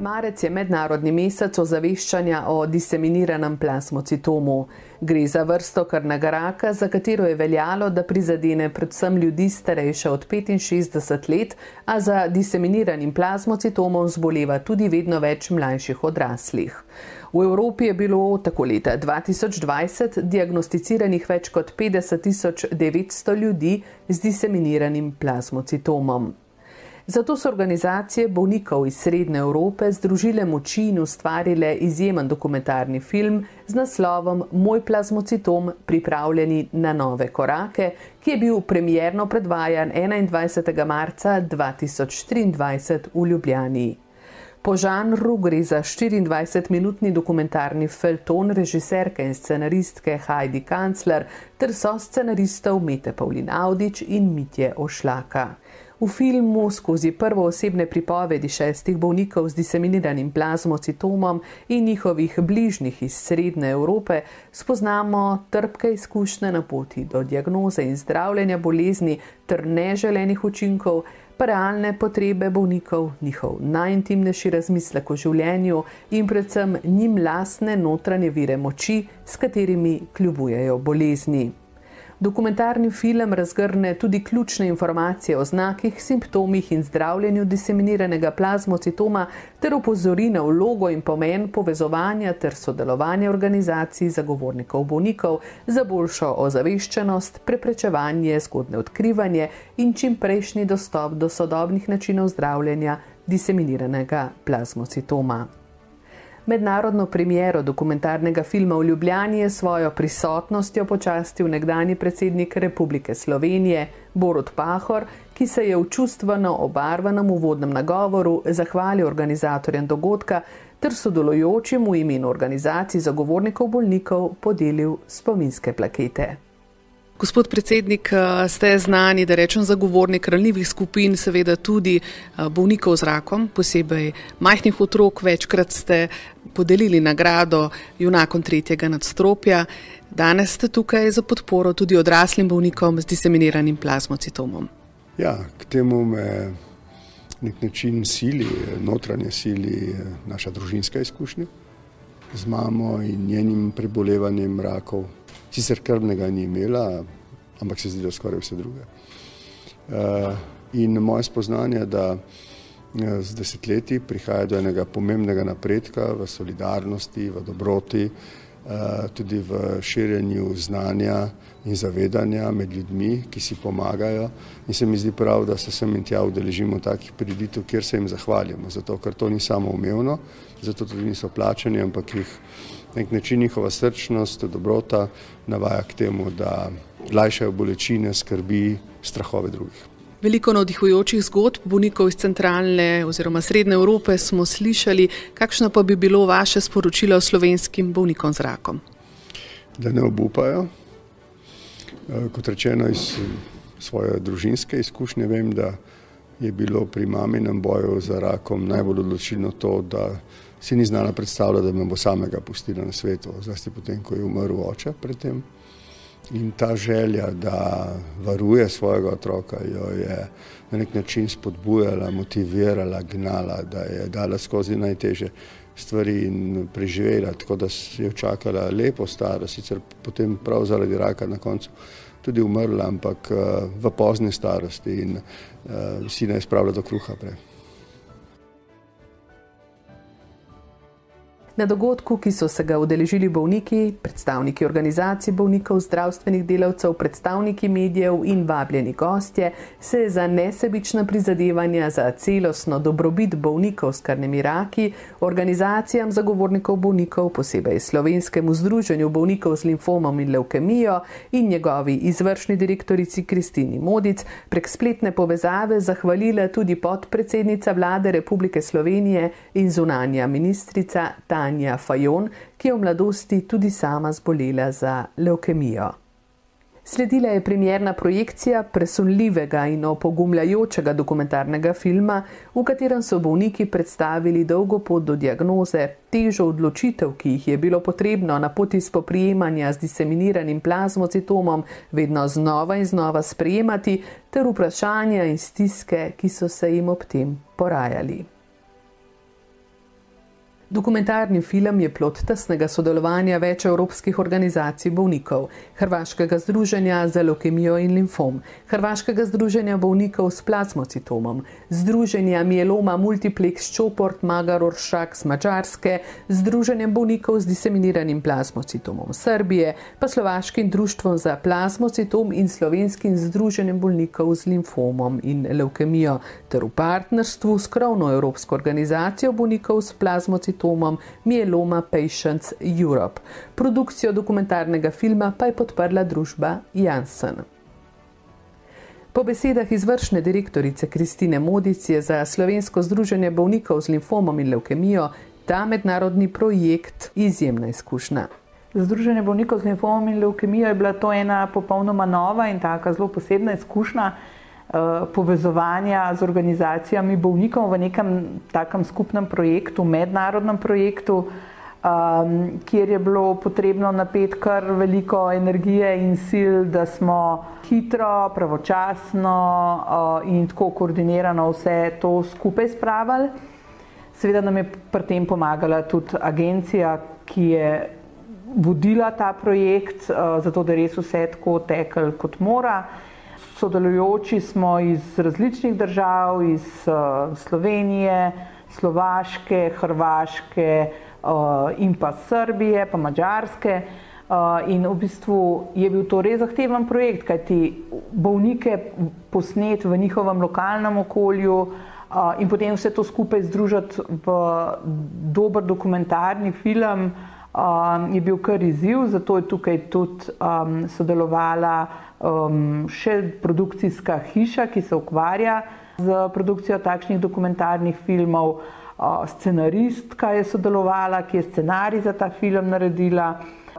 Marec je mednarodni mesec ozaveščanja o diseminiranem plasmocitomu. Gre za vrsto krvnega raka, za katero je veljalo, da prizadene predvsem ljudi starejše od 65 let, a za diseminiranim plasmocitomom zboleva tudi vedno več mlajših odraslih. V Evropi je bilo tako leta 2020 diagnosticiranih več kot 50 900 ljudi z diseminiranim plasmocitomom. Zato so organizacije bolnikov iz Srednje Evrope združile moči in ustvarile izjemen dokumentarni film z naslovom Moj plazmocitom pripravljeni na nove korake, ki je bil premjerno predvajan 21. marca 2023 v Ljubljani. Po žanru gre za 24-minutni dokumentarni felton režiserke in scenaristke Heidi Kancler ter so scenaristov Mete Paulin Audič in Mitje Ošlaka. V filmu skozi prvo osebne pripovedi šestih bolnikov z diseminiranim plazmocitomom in njihovih bližnjih iz Srednje Evrope spoznamo trpke izkušnje na poti do diagnoze in zdravljenja bolezni ter neželenih učinkov, pa realne potrebe bolnikov, njihov najintimnejši razmislek o življenju in predvsem njim lastne notranje vire moči, s katerimi kljubujejo bolezni. Dokumentarni film razgrne tudi ključne informacije o znakih, simptomih in zdravljenju diseminiranega plazmocitoma ter opozori na vlogo in pomen povezovanja ter sodelovanja organizacij zagovornikov bolnikov za boljšo ozaveščenost, preprečevanje, zgodne odkrivanje in čim prejšnji dostop do sodobnih načinov zdravljenja diseminiranega plazmocitoma. Mednarodno premiero dokumentarnega filma v Ljubljani je svojo prisotnostjo počastil nekdani predsednik Republike Slovenije Borod Pahor, ki se je v čustveno obarvanem uvodnem nagovoru zahvalil organizatorjem dogodka ter sodelujočim v imenu organizacij zagovornikov bolnikov podelil spominske plakete. Gospod predsednik, eh, ste znani, da rečem, zagovornik ranljivih skupin, seveda tudi eh, bolnikov z rakom, posebej majhnih otrok. Večkrat ste podelili nagrado junakom tretjega nadstropja. Danes ste tukaj za podporo tudi odraslim bolnikom z diseminiranim plazmocitomom. Ja, k temu me nek način sili, notranje sili naša družinska izkušnja z mamo in njenim prebolevanjem rakov sicer krvnega ni imela, ampak se zdi, da skoraj vse druge. Uh, in moje spoznanje, da uh, z desetletji prihaja do enega pomembnega napredka v solidarnosti, v dobroti, uh, tudi v širjenju znanja in zavedanja med ljudmi, ki si pomagajo. In se mi zdi prav, da se sem in tja udeležimo takih priditev, kjer se jim zahvaljujemo, zato ker to ni samo umevno, zato tudi niso plačani, ampak jih nek način njihova srčnost, dobrota navaja k temu, da lajšajo bolečine, skrbi, strahove drugih. Veliko navdihujočih zgodb bolnikov iz centralne oziroma srednje Evrope smo slišali. Kakšno pa bi bilo vaše sporočilo slovenskim bolnikom z rakom? Da ne obupajo. Eh, kot rečeno, iz svoje družinske izkušnje vem, da je bilo pri maminem boju za rakom najbolj odločilno to, da si ni znala predstavljati, da me bo samega pustila na svetu, zlasti potem, ko je umrl oče predtem. In ta želja, da varuje svojega otroka, jo je na nek način spodbujala, motivirala, gnala, da je dala skozi najteže stvari in preživela, tako da je čakala lepo staro, sicer potem prav zaradi raka na koncu tudi umrla, ampak uh, v pozni starosti in uh, sina je spravila do kruha prej. Na dogodku, ki so se ga udeležili bolniki, predstavniki organizacij bolnikov, zdravstvenih delavcev, predstavniki medijev in vabljeni gostje, se je za nesebična prizadevanja za celostno dobrobit bolnikov s krvnimi raki organizacijam zagovornikov bolnikov, posebej Slovenskemu združenju bolnikov z limfomom in leukemijo in njegovi izvršni direktorici Kristini Modic prek spletne povezave zahvalila tudi podpredsednica vlade Republike Slovenije in zunanja ministrica Tanja Fajon, ki je v mladosti tudi sama zbolela za leukemijo. Sledila je premjerna projekcija presunljivega in opogumljajočega dokumentarnega filma, v katerem so bolniki predstavili dolgo pot do diagnoze, težo odločitev, ki jih je bilo potrebno na poti spoprijemanja z diseminiranim plazmocitomom vedno znova in znova sprejemati, ter vprašanja in stiske, ki so se jim ob tem porajali. Dokumentarni film je plot tesnega sodelovanja več evropskih organizacij bolnikov, Hrvaškega združenja za leukemijo in limfom, Hrvaškega združenja bolnikov s plazmocitomom, Združenja mieloma multiplex Čoport Magaror Šak z Mačarske, Združenjem bolnikov z diseminiranim plazmocitomom Srbije, pa Slovaškim društvom za plazmocitom in Slovenskim združenjem bolnikov z limfomom in leukemijo, ter v partnerstvu s krovno Evropsko organizacijo bolnikov s plazmocitomom simptomom Mieloma Patients Europe. Produkcijo dokumentarnega filma pa je podprla družba Janssen. Po besedah izvršne direktorice Kristine Modic je za Slovensko združenje bolnikov z limfomom in leukemijo ta mednarodni projekt izjemna izkušnja. Združenje bolnikov z limfomom in leukemijo je bila to ena popolnoma nova in taka zelo posebna izkušnja. Eh, povezovanja z organizacijami bolnikov v nekem takem skupnem projektu, mednarodnem projektu, um, kjer je bilo potrebno napet kar veliko energije in sil, da smo hitro, pravočasno uh, in tako koordinirano vse to skupaj spravili. Seveda nam je pri tem pomagala tudi agencija, ki je vodila ta projekt, uh, zato da res vse tako tekel kot mora sodelujoči smo iz različnih držav, iz uh, Slovenije, Slovaške, Hrvaške uh, in pa Srbije, pa Mačarske. Uh, in v bistvu je bil to res zahteven projekt, kajti bolnike posnet v njihovem lokalnem okolju uh, in potem vse to skupaj združiti v dober dokumentarni film um, je bil kar izziv, zato je tukaj tudi um, sodelovala um, še produkcijska hiša, ki se ukvarja z produkcijo takšnih dokumentarnih filmov. Uh, scenaristka je sodelovala, ki je scenarij za ta film naredila,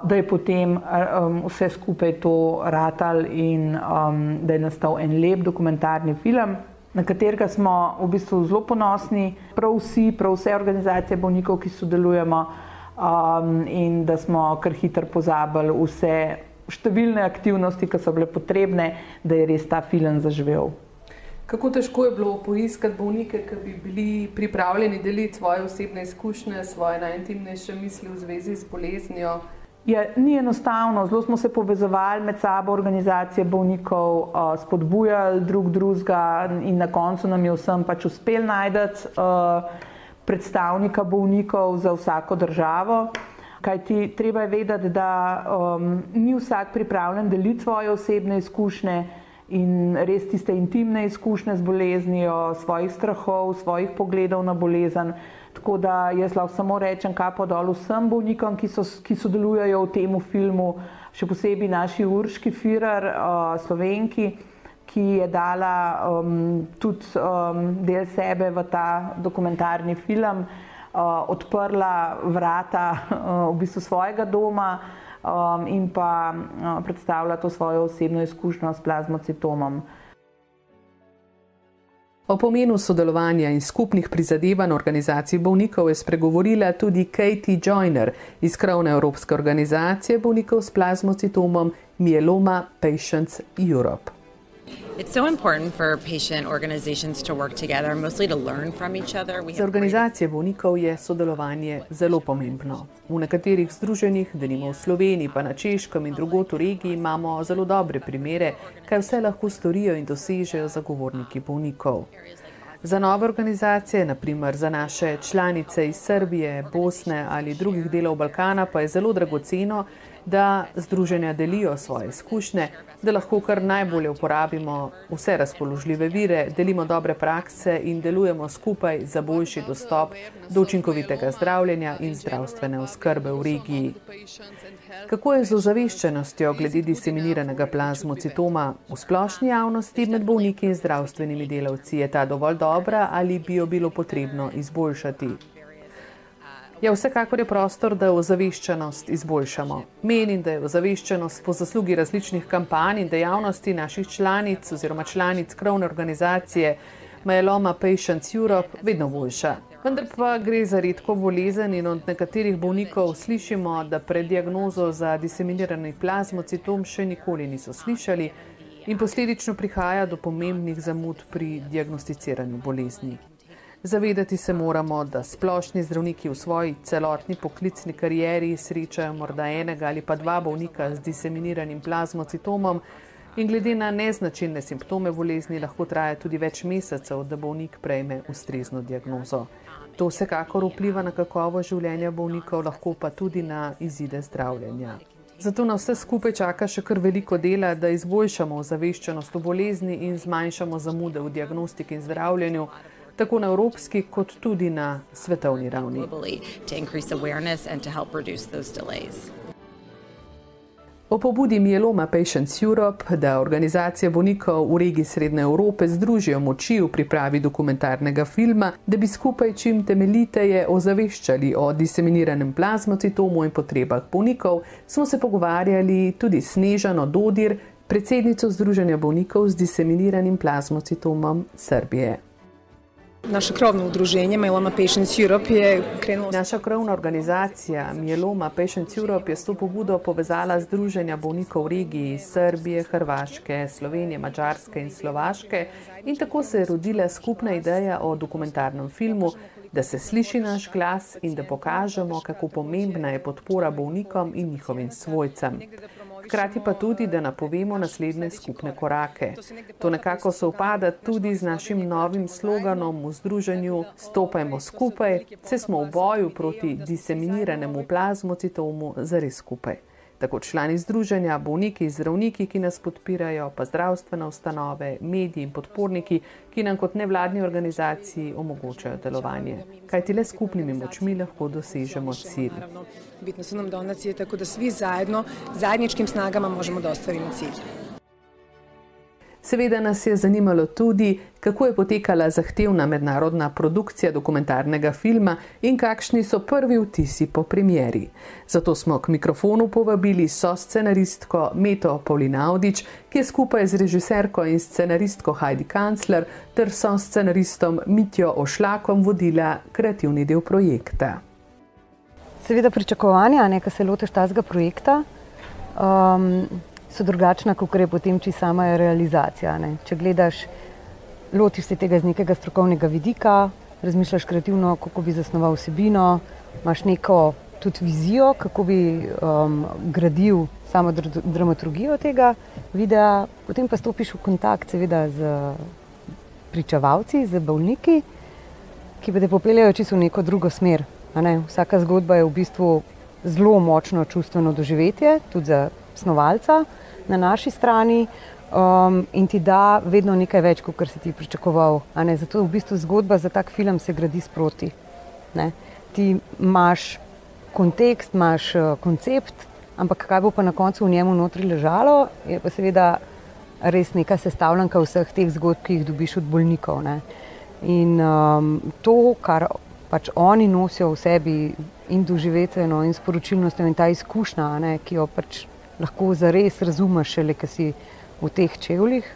da je potem um, vse skupaj to ratal in um, da je nastal en lep dokumentarni film, na katerega smo v bistvu zelo ponosni, prav vsi, prav vse organizacije bolnikov, ki sodelujemo um, in da smo kar hitro pozabili vse številne aktivnosti, ki so bile potrebne, da je res ta film zaživel. Kako težko je bilo poiskati bolnike, ki bi bili pripravljeni deliti svoje osebne izkušnje, svoje najintimnejše misli v zvezi z boleznijo? Ja, ni enostavno, zelo smo se povezovali med sabo, organizacije bolnikov, uh, spodbujali drug drugega in na koncu nam je vsem pač uspel najti uh, predstavnika bolnikov za vsako državo. Kaj ti treba vedeti, da um, ni vsak pripravljen deliti svoje osebne izkušnje in res tiste intimne izkušnje z boleznijo, svojih strahov, svojih pogledov na bolezen. Tako da jaz lahko samo rečem, kaj pa dol vsem bolnikom, ki, so, ki sodelujejo v tem filmu, še posebej naši urški firar, uh, slovenki, ki je dala um, tudi um, del sebe v ta dokumentarni film. Eh, odprla vrata eh, v bistvu svojega doma um, in pa eh, predstavlja to svojo osebno izkušnjo s plazmocitomom. O pomenu sodelovanja in skupnih prizadevanj organizacij bolnikov je spregovorila tudi Katie Joyner iz krovne Evropske organizacije bolnikov s plazmocitomom Mieloma Patients Europe. It's so important for patient organizations to work together, mostly to learn from each other. Za organizacije bolnikov je sodelovanje zelo pomembno. V nekaterih združenjih, denimo v Sloveniji, pa na Češkem in drugot v regiji, imamo zelo dobre primere, kaj vse lahko storijo in dosežejo zagovorniki bolnikov. Za nove organizacije, naprimer za naše članice iz Srbije, Bosne ali drugih delov Balkana, pa je zelo dragoceno, da združenja delijo svoje izkušnje, da lahko kar najbolje uporabimo vse razpoložljive vire, delimo dobre prakse in delujemo skupaj za boljši dostop do učinkovitega zdravljenja in zdravstvene oskrbe v regiji. Kako je z ozaveščenostjo glede diseminiranega plazmocitoma v splošni javnosti med bolniki in zdravstvenimi delavci? Je ta dovolj dobra ali bi jo bilo potrebno izboljšati? Ja, vsekakor je prostor, da ozaveščenost izboljšamo. Menim, da je ozaveščenost po zaslugi različnih kampanj in dejavnosti naših članic oziroma članic krovne organizacije Myeloma Patients Europe vedno boljša. Vendar pa gre za redko bolezen in od nekaterih bolnikov slišimo, da pred diagnozo za diseminirani plazmocitom še nikoli niso slišali in posledično prihaja do pomembnih zamud pri diagnosticiranju bolezni. Zavedati se moramo, da splošni zdravniki v svoji celotni poklicni karieri srečajo morda enega ali pa dva bolnika z diseminiranim plazmocitomom in glede na neznačilne simptome bolezni lahko traja tudi več mesecev, da bolnik prejme ustrezno diagnozo. To vsekakor vpliva na kakovo življenja bolnikov, lahko pa tudi na izide zdravljenja. Zato na vse skupaj čaka še kar veliko dela, da izboljšamo ozaveščenost o bolezni in zmanjšamo zamude v diagnostiki in zdravljenju, tako na evropski, kot tudi na svetovni ravni. O pobudi Mieloma Patients Europe, da organizacije bolnikov v regiji Srednje Evrope združijo moči v pripravi dokumentarnega filma, da bi skupaj čim temeljiteje ozaveščali o diseminiranem plazmocitomu in potrebah bolnikov, smo se pogovarjali tudi s Snežano Dodir, predsednico Združenja bolnikov z diseminiranim plazmocitomom Srbije. Naše krovno udruženje Myeloma Patients Europe je krenulo. Naša krovna organizacija Myeloma Patients Europe je s to pobudo povezala združenja bolnikov v regiji Srbije, Hrvaške, Slovenije, Mačarske in Slovaške in tako se je rodila skupna ideja o dokumentarnem filmu, da se sliši naš glas in da pokažemo, kako pomembna je podpora bolnikom in njihovim svojcem hkrati pa tudi, da napovemo naslednje skupne korake. To nekako se upada tudi z našim novim sloganom v združenju Stopajmo skupaj, se smo v boju proti diseminiranemu plazmocitomu zares skupaj. Tako člani združenja, bolniki, zdravniki, ki nas podpirajo, pa zdravstvene ustanove, mediji in podporniki, ki nam kot nevladni organizaciji omogočajo delovanje. Kaj ti le skupnimi močmi lahko dosežemo cilj? Bitno so nam donacije, tako da svi zajedno, zajedničkim snagama možemo da ostvarimo cilj. Seveda nas je zanimalo tudi, kako je potekala zahtevna mednarodna produkcija dokumentarnega filma in kakšni so prvi vtisi po premjeri. Zato smo k mikrofonu povabili so scenaristko Meto Paulinaudič, ki je skupaj z režiserko in scenaristko Heidi Kancler ter so scenaristom Mitjo Ošlakom vodila kreativni del projekta. Seveda pričakovanja, nekaj se lotiš tazga projekta. Um, so drugačna, kot je potem, če sama je realizacija. Ne. Če gledaš, lotiš se tega z nekega strokovnega vidika, razmišljaš kreativno, kako bi zasnoval vsebino, imaš neko tudi vizijo, kako bi um, gradil samo dr dramaturgijo tega videa, potem pa stopiš v kontakt seveda z pričevalci, z bolniki, ki pa te popeljajo čisto v neko drugo smer. Ne. Vsaka zgodba je v bistvu zelo močno čustveno doživetje, tudi za snovalca na naši strani um, in ti da vedno nekaj več, kot si ti pričakoval. Zato v bistvu zgodba za tak film se gradi sproti. Ne? Ti imaš kontekst, imaš uh, koncept, ampak kaj bo pa na koncu v njemu notri ležalo, je pa seveda res neka sestavljanka vseh teh zgodb, ki jih dobiš od bolnikov. Ne? In um, to, kar pač oni nosijo v sebi, in doživetveno, in sporočilnostjo, in ta izkušnja, ne, ki jo pač lahko zares razumeš, le ki si v teh čevljih.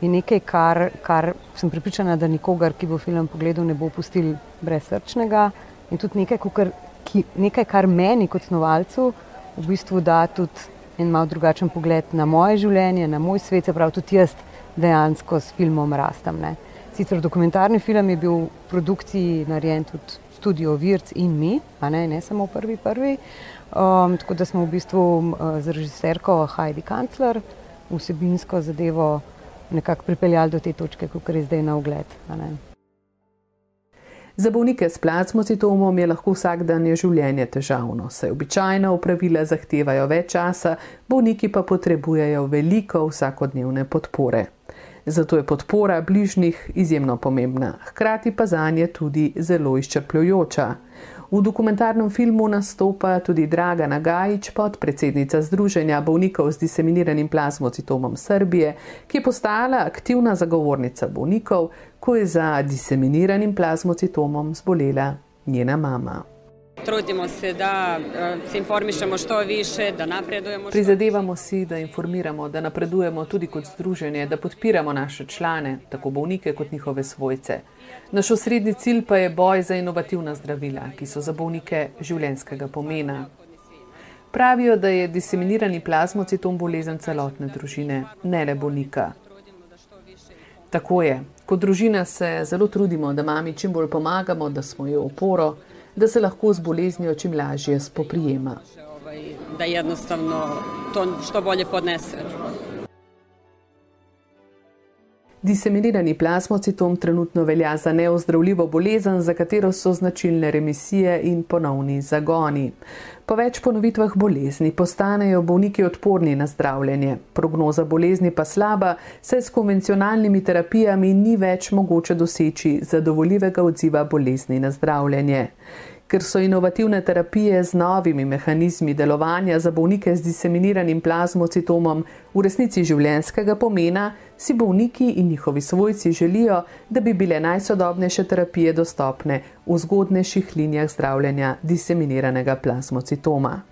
Je nekaj, kar, kar sem pripričana, da nikogar, ki bo film pogledal, ne bo pustil brez srčnega. In tudi nekaj, kar, ki, nekaj, kar meni kot snovalcu v bistvu da tudi en malo drugačen pogled na moje življenje, na moj svet, se pravi, tudi jaz dejansko s filmom rastem. Ne. Sicer dokumentarni film je bil v produkciji narejen tudi studio Virc in mi, ne, ne samo prvi, prvi. Um, tako da smo v bistvu uh, z režiserko Heidi Kancler vsebinsko zadevo nekako pripeljali do te točke, kot je zdaj na ogled. Za bolnike s plazmocitomom je lahko vsakdanje življenje težavno, saj običajna upravila zahtevajo več časa, bolniki pa potrebujejo veliko vsakodnevne podpore. Zato je podpora bližnjih izjemno pomembna, hkrati pa za nje tudi zelo izčrpljujoča. V dokumentarnem filmu nastopa tudi Draga Nagajič, podpredsednica Združenja bolnikov z diseminiranim plazmocitomom Srbije, ki je postala aktivna zagovornica bolnikov, ko je za diseminiranim plazmocitomom zbolela njena mama. Trudimo se, da eh, se informišemo što više, da napredujemo. Prizadevamo si, da informiramo, da napredujemo tudi kot združenje, da podpiramo naše člane, tako bolnike kot njihove svojce. Naš osrednji cilj pa je boj za inovativna zdravila, ki so za bolnike življenskega pomena. Pravijo, da je diseminirani plazmocitom bolezen celotne družine, ne le bolnika. Tako je. Kot družina se zelo trudimo, da mami čim bolj pomagamo, da smo jo oporo, da se lahko z boleznijo čim lažje spoprijema. Da enostavno to što bolje podnese. Diseminirani plazmocitom trenutno velja za neozdravljivo bolezen, za katero so značilne remisije in ponovni zagoni. Po več ponovitvah bolezni postanejo bolniki odporni na zdravljenje. Prognoza bolezni pa slaba, saj s konvencionalnimi terapijami ni več mogoče doseči zadovoljivega odziva bolezni na zdravljenje. Ker so inovativne terapije z novimi mehanizmi delovanja za bolnike z diseminiranim plazmocitomom v resnici življenskega pomena, si bolniki in njihovi svojci želijo, da bi bile najsodobnejše terapije dostopne v zgodnejših linijah zdravljenja diseminiranega plazmocitoma.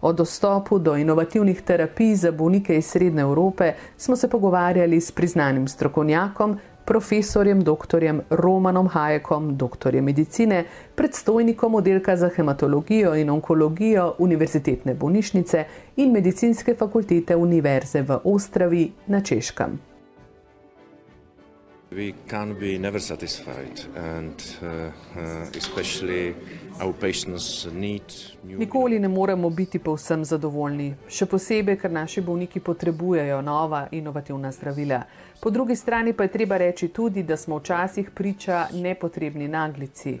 O dostopu do inovativnih terapij za bolnike iz Srednje Evrope smo se pogovarjali s priznanim strokovnjakom, profesorjem dr. Romanom Hajekom, doktorjem medicine, predstojnikom oddelka za hematologijo in onkologijo Univerzitetne bolnišnice in medicinske fakultete Univerze v Ostravi na Češkem. We can be never satisfied, and uh, uh, especially our patients need new. Nikoli ne moremo biti povsem zadovoljni, še posebej, ker naši bolniki potrebujejo nova inovativna zdravila. Po drugi strani pa je treba reči tudi, da smo včasih priča nepotrebni naglici.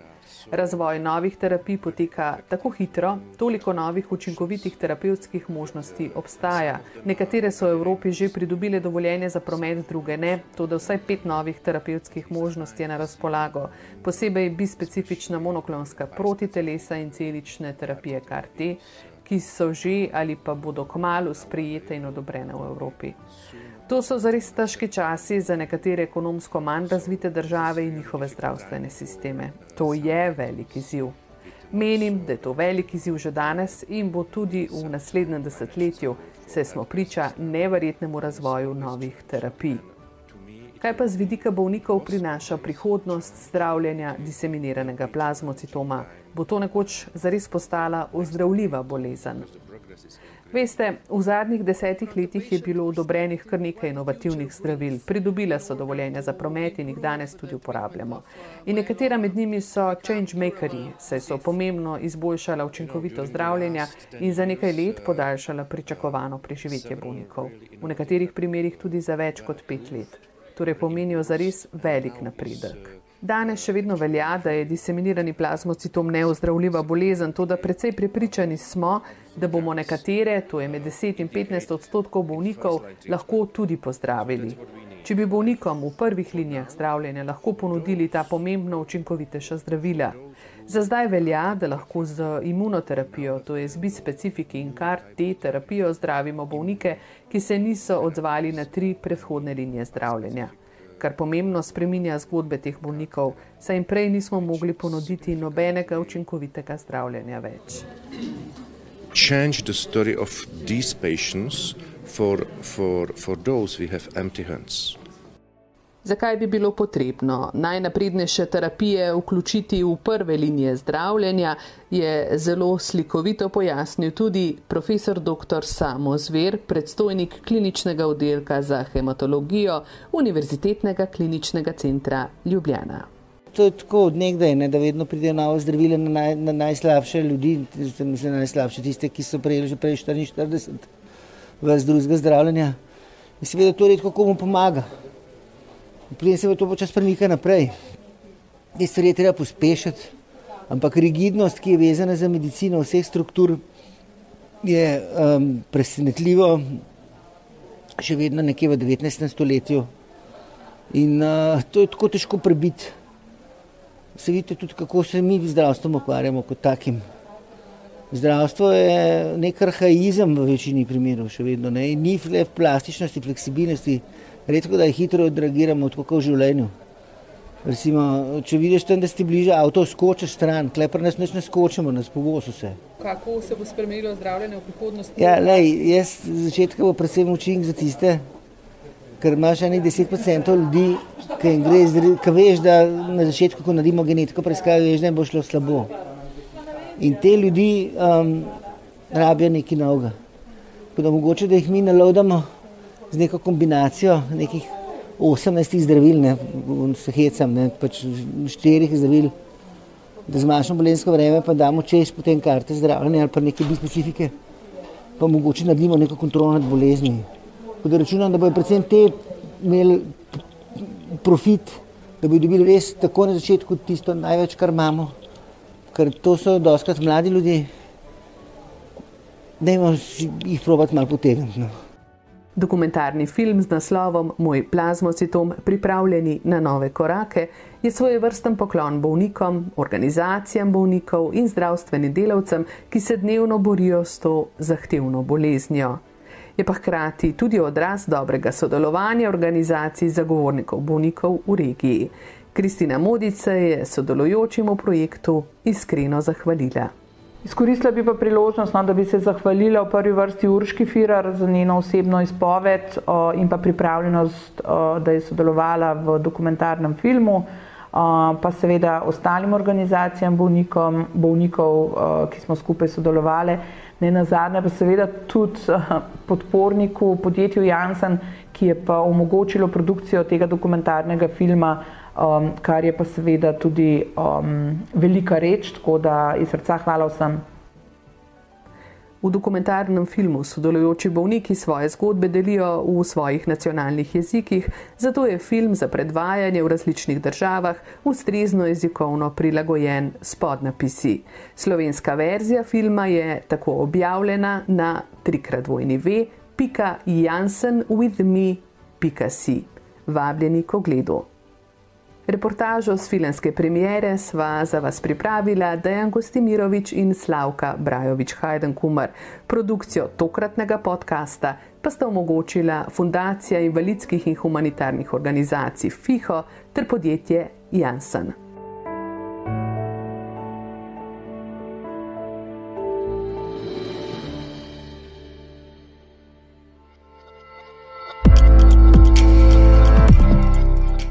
Razvoj novih terapij poteka tako hitro, toliko novih učinkovitih terapevtskih možnosti obstaja. Nekatere so v Evropi že pridobile dovoljenje za promet, druge ne, to da vsaj pet novih terapevtskih možnosti je na razpolago. Posebej bi specifična monoklonska protitelesa in celične terapije KRT, ki so že ali pa bodo kmalo sprejete in odobrene v Evropi. To so zares težki časi za nekatere ekonomsko manj razvite države in njihove zdravstvene sisteme. To je velik izziv. Menim, da je to velik izziv že danes in bo tudi v naslednjem desetletju, saj smo priča neverjetnemu razvoju novih terapij. Kaj pa z vidika bolnikov prinaša prihodnost zdravljenja diseminiranega plazmocitoma? Bo to nekoč zares postala ozdravljiva bolezen? Veste, v zadnjih desetih letih je bilo odobrenih kar nekaj inovativnih zdravil, pridobile so dovoljenja za promet in jih danes tudi uporabljamo. In nekatera med njimi so changemakeri, saj so pomembno izboljšala učinkovito zdravljenja in za nekaj let podaljšala pričakovano preživetje bolnikov. V nekaterih primerjih tudi za več kot pet let. Torej pomenijo zares velik napredek. Danes še vedno velja, da je diseminirani plazmocitom neozdravljiva bolezen, to da precej prepričani smo, da bomo nekatere, to je med 10 in 15 odstotkov bolnikov, lahko tudi pozdravili. Če bi bolnikom v prvih linijah zdravljenja lahko ponudili ta pomembno učinkovitejša zdravila. Za zdaj velja, da lahko z imunoterapijo, to je z bispecifiki in kar te terapijo zdravimo bolnike, ki se niso odzvali na tri predhodne linije zdravljenja kar pomembno spreminja zgodbe teh bolnikov, saj jim prej nismo mogli ponuditi nobenega učinkovitega zdravljenja več. Change the story of these patients for, for, for those we have empty hands. Zakaj bi bilo potrebno najnaprednejše terapije vključiti v prve linije zdravljenja, je zelo slikovito pojasnil tudi profesor dr. Samo Zver, predstojnik kliničnega oddelka za hematologijo Univerzitetnega kliničnega centra Ljubljana. To je tako od nekdaj, ne, da vedno pridejo nove zdravile na, naj, na najslabše ljudi, mislim, najslabše tiste, ki so prejeli že prej 44 vrst drugega zdravljenja. In seveda to redko komu pomaga Potem se to počasi premika naprej. Te stvari je treba pospešiti, ampak rigidnost, ki je vezana za medicino vseh struktur, je um, presenetljivo še vedno nekje v 19. stoletju. In uh, to je tako težko prebiti. Se vidite tudi, kako se mi z zdravstvom ukvarjamo kot takim. Zdravstvo je nek arhaizem v večini primerov, še vedno ne. In ni le plastičnosti, fleksibilnosti, redko da jih hitro odreagiramo, tako kot v življenju. Recimo, če vidiš tam, da si bliže avto, skočiš stran, klepar nas ne skočimo, nas povozi vse. Kako se bo spremenilo zdravljenje v prihodnosti? Ja, lej, jaz začetka bo predvsem učink za tiste, ker imaš enih 10% ljudi, ki, gre, ki veš, da na začetku, ko naredimo genetiko preiskave, veš, da jim bo šlo slabo. In te ljudi um, rabijo nekaj novega. Tako da mogoče, da jih mi nalodamo z neko kombinacijo nekih 18 zdravil, ne se hecam, ne pač štirih zdravil, da zmanjšamo bolensko vreme, pa damo čez potem karte zdravljenja ali pa neke specifike, pa mogoče naredimo neko kontrolo nad bolezni. Tako da računam, da bodo predvsem te imeli profit, da bodo dobili res tako na začetku tisto največ, kar imamo, ker to so doskrat mladi ljudje, da jih probati malo potegniti. No. Dokumentarni film z naslovom Moj plazmocitom, pripravljeni na nove korake, je svoj vrsten poklon bolnikom, organizacijam bolnikov in zdravstvenim delavcem, ki se dnevno borijo s to zahtevno boleznijo je pa hkrati tudi odraz dobrega sodelovanja organizacij zagovornikov bolnikov v regiji. Kristina Modica je sodelujočim v projektu iskreno zahvalila. Izkoristila bi pa priložnost, no, da bi se zahvalila v prvi vrsti Urški Firar za njeno osebno izpoved o, in pa pripravljenost, o, da je sodelovala v dokumentarnem filmu, pa seveda ostalim organizacijam bolnikom, bolnikov, ki smo skupaj sodelovali ne na zadnje, pa seveda tudi podporniku podjetju Janssen, ki je pa omogočilo produkcijo tega dokumentarnega filma, kar je pa seveda tudi velika reč, tako da iz srca hvala vsem. V dokumentarnem filmu sodelujoči bolniki svoje zgodbe delijo v svojih nacionalnih jezikih, zato je film za predvajanje v različnih državah ustrezno jezikovno prilagojen s podnapisi. Slovenska verzija filma je tako objavljena na trikratvojni.jansenwithme.si. Vabljeni k ogledu. Reportažo z filmske premiere sva za vas pripravila Dejan Gostimirovič in Slavka Brajovič Hajdenkumar. Produkcijo tokratnega podcasta pa sta omogočila Fundacija invalidskih in humanitarnih organizacij FIHO ter podjetje Janssen.